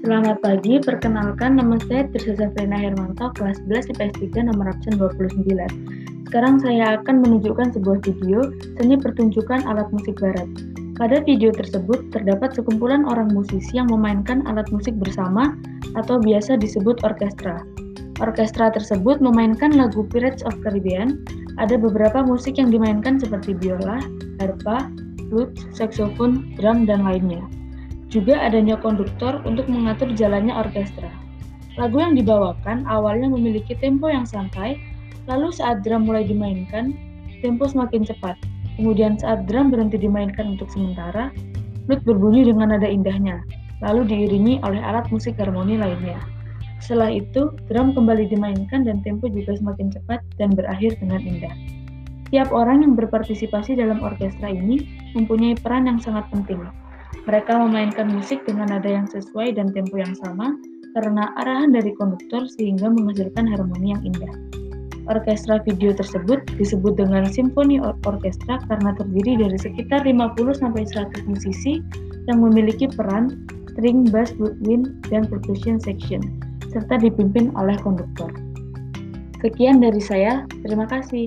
Selamat pagi, perkenalkan nama saya Trisha Safrina Hermanto, kelas 11 IPS 3 nomor absen 29. Sekarang saya akan menunjukkan sebuah video seni pertunjukan alat musik barat. Pada video tersebut terdapat sekumpulan orang musisi yang memainkan alat musik bersama atau biasa disebut orkestra. Orkestra tersebut memainkan lagu Pirates of Caribbean. Ada beberapa musik yang dimainkan seperti biola, harpa, flute, saxophone, drum, dan lainnya juga adanya konduktor untuk mengatur jalannya orkestra. Lagu yang dibawakan awalnya memiliki tempo yang santai, lalu saat drum mulai dimainkan, tempo semakin cepat. Kemudian saat drum berhenti dimainkan untuk sementara, flute berbunyi dengan nada indahnya, lalu diiringi oleh alat musik harmoni lainnya. Setelah itu, drum kembali dimainkan dan tempo juga semakin cepat dan berakhir dengan indah. Tiap orang yang berpartisipasi dalam orkestra ini mempunyai peran yang sangat penting, mereka memainkan musik dengan nada yang sesuai dan tempo yang sama karena arahan dari konduktor sehingga menghasilkan harmoni yang indah. Orkestra video tersebut disebut dengan simfoni or orkestra karena terdiri dari sekitar 50-100 musisi yang memiliki peran string, bass, woodwind, dan percussion section, serta dipimpin oleh konduktor. Sekian dari saya, terima kasih.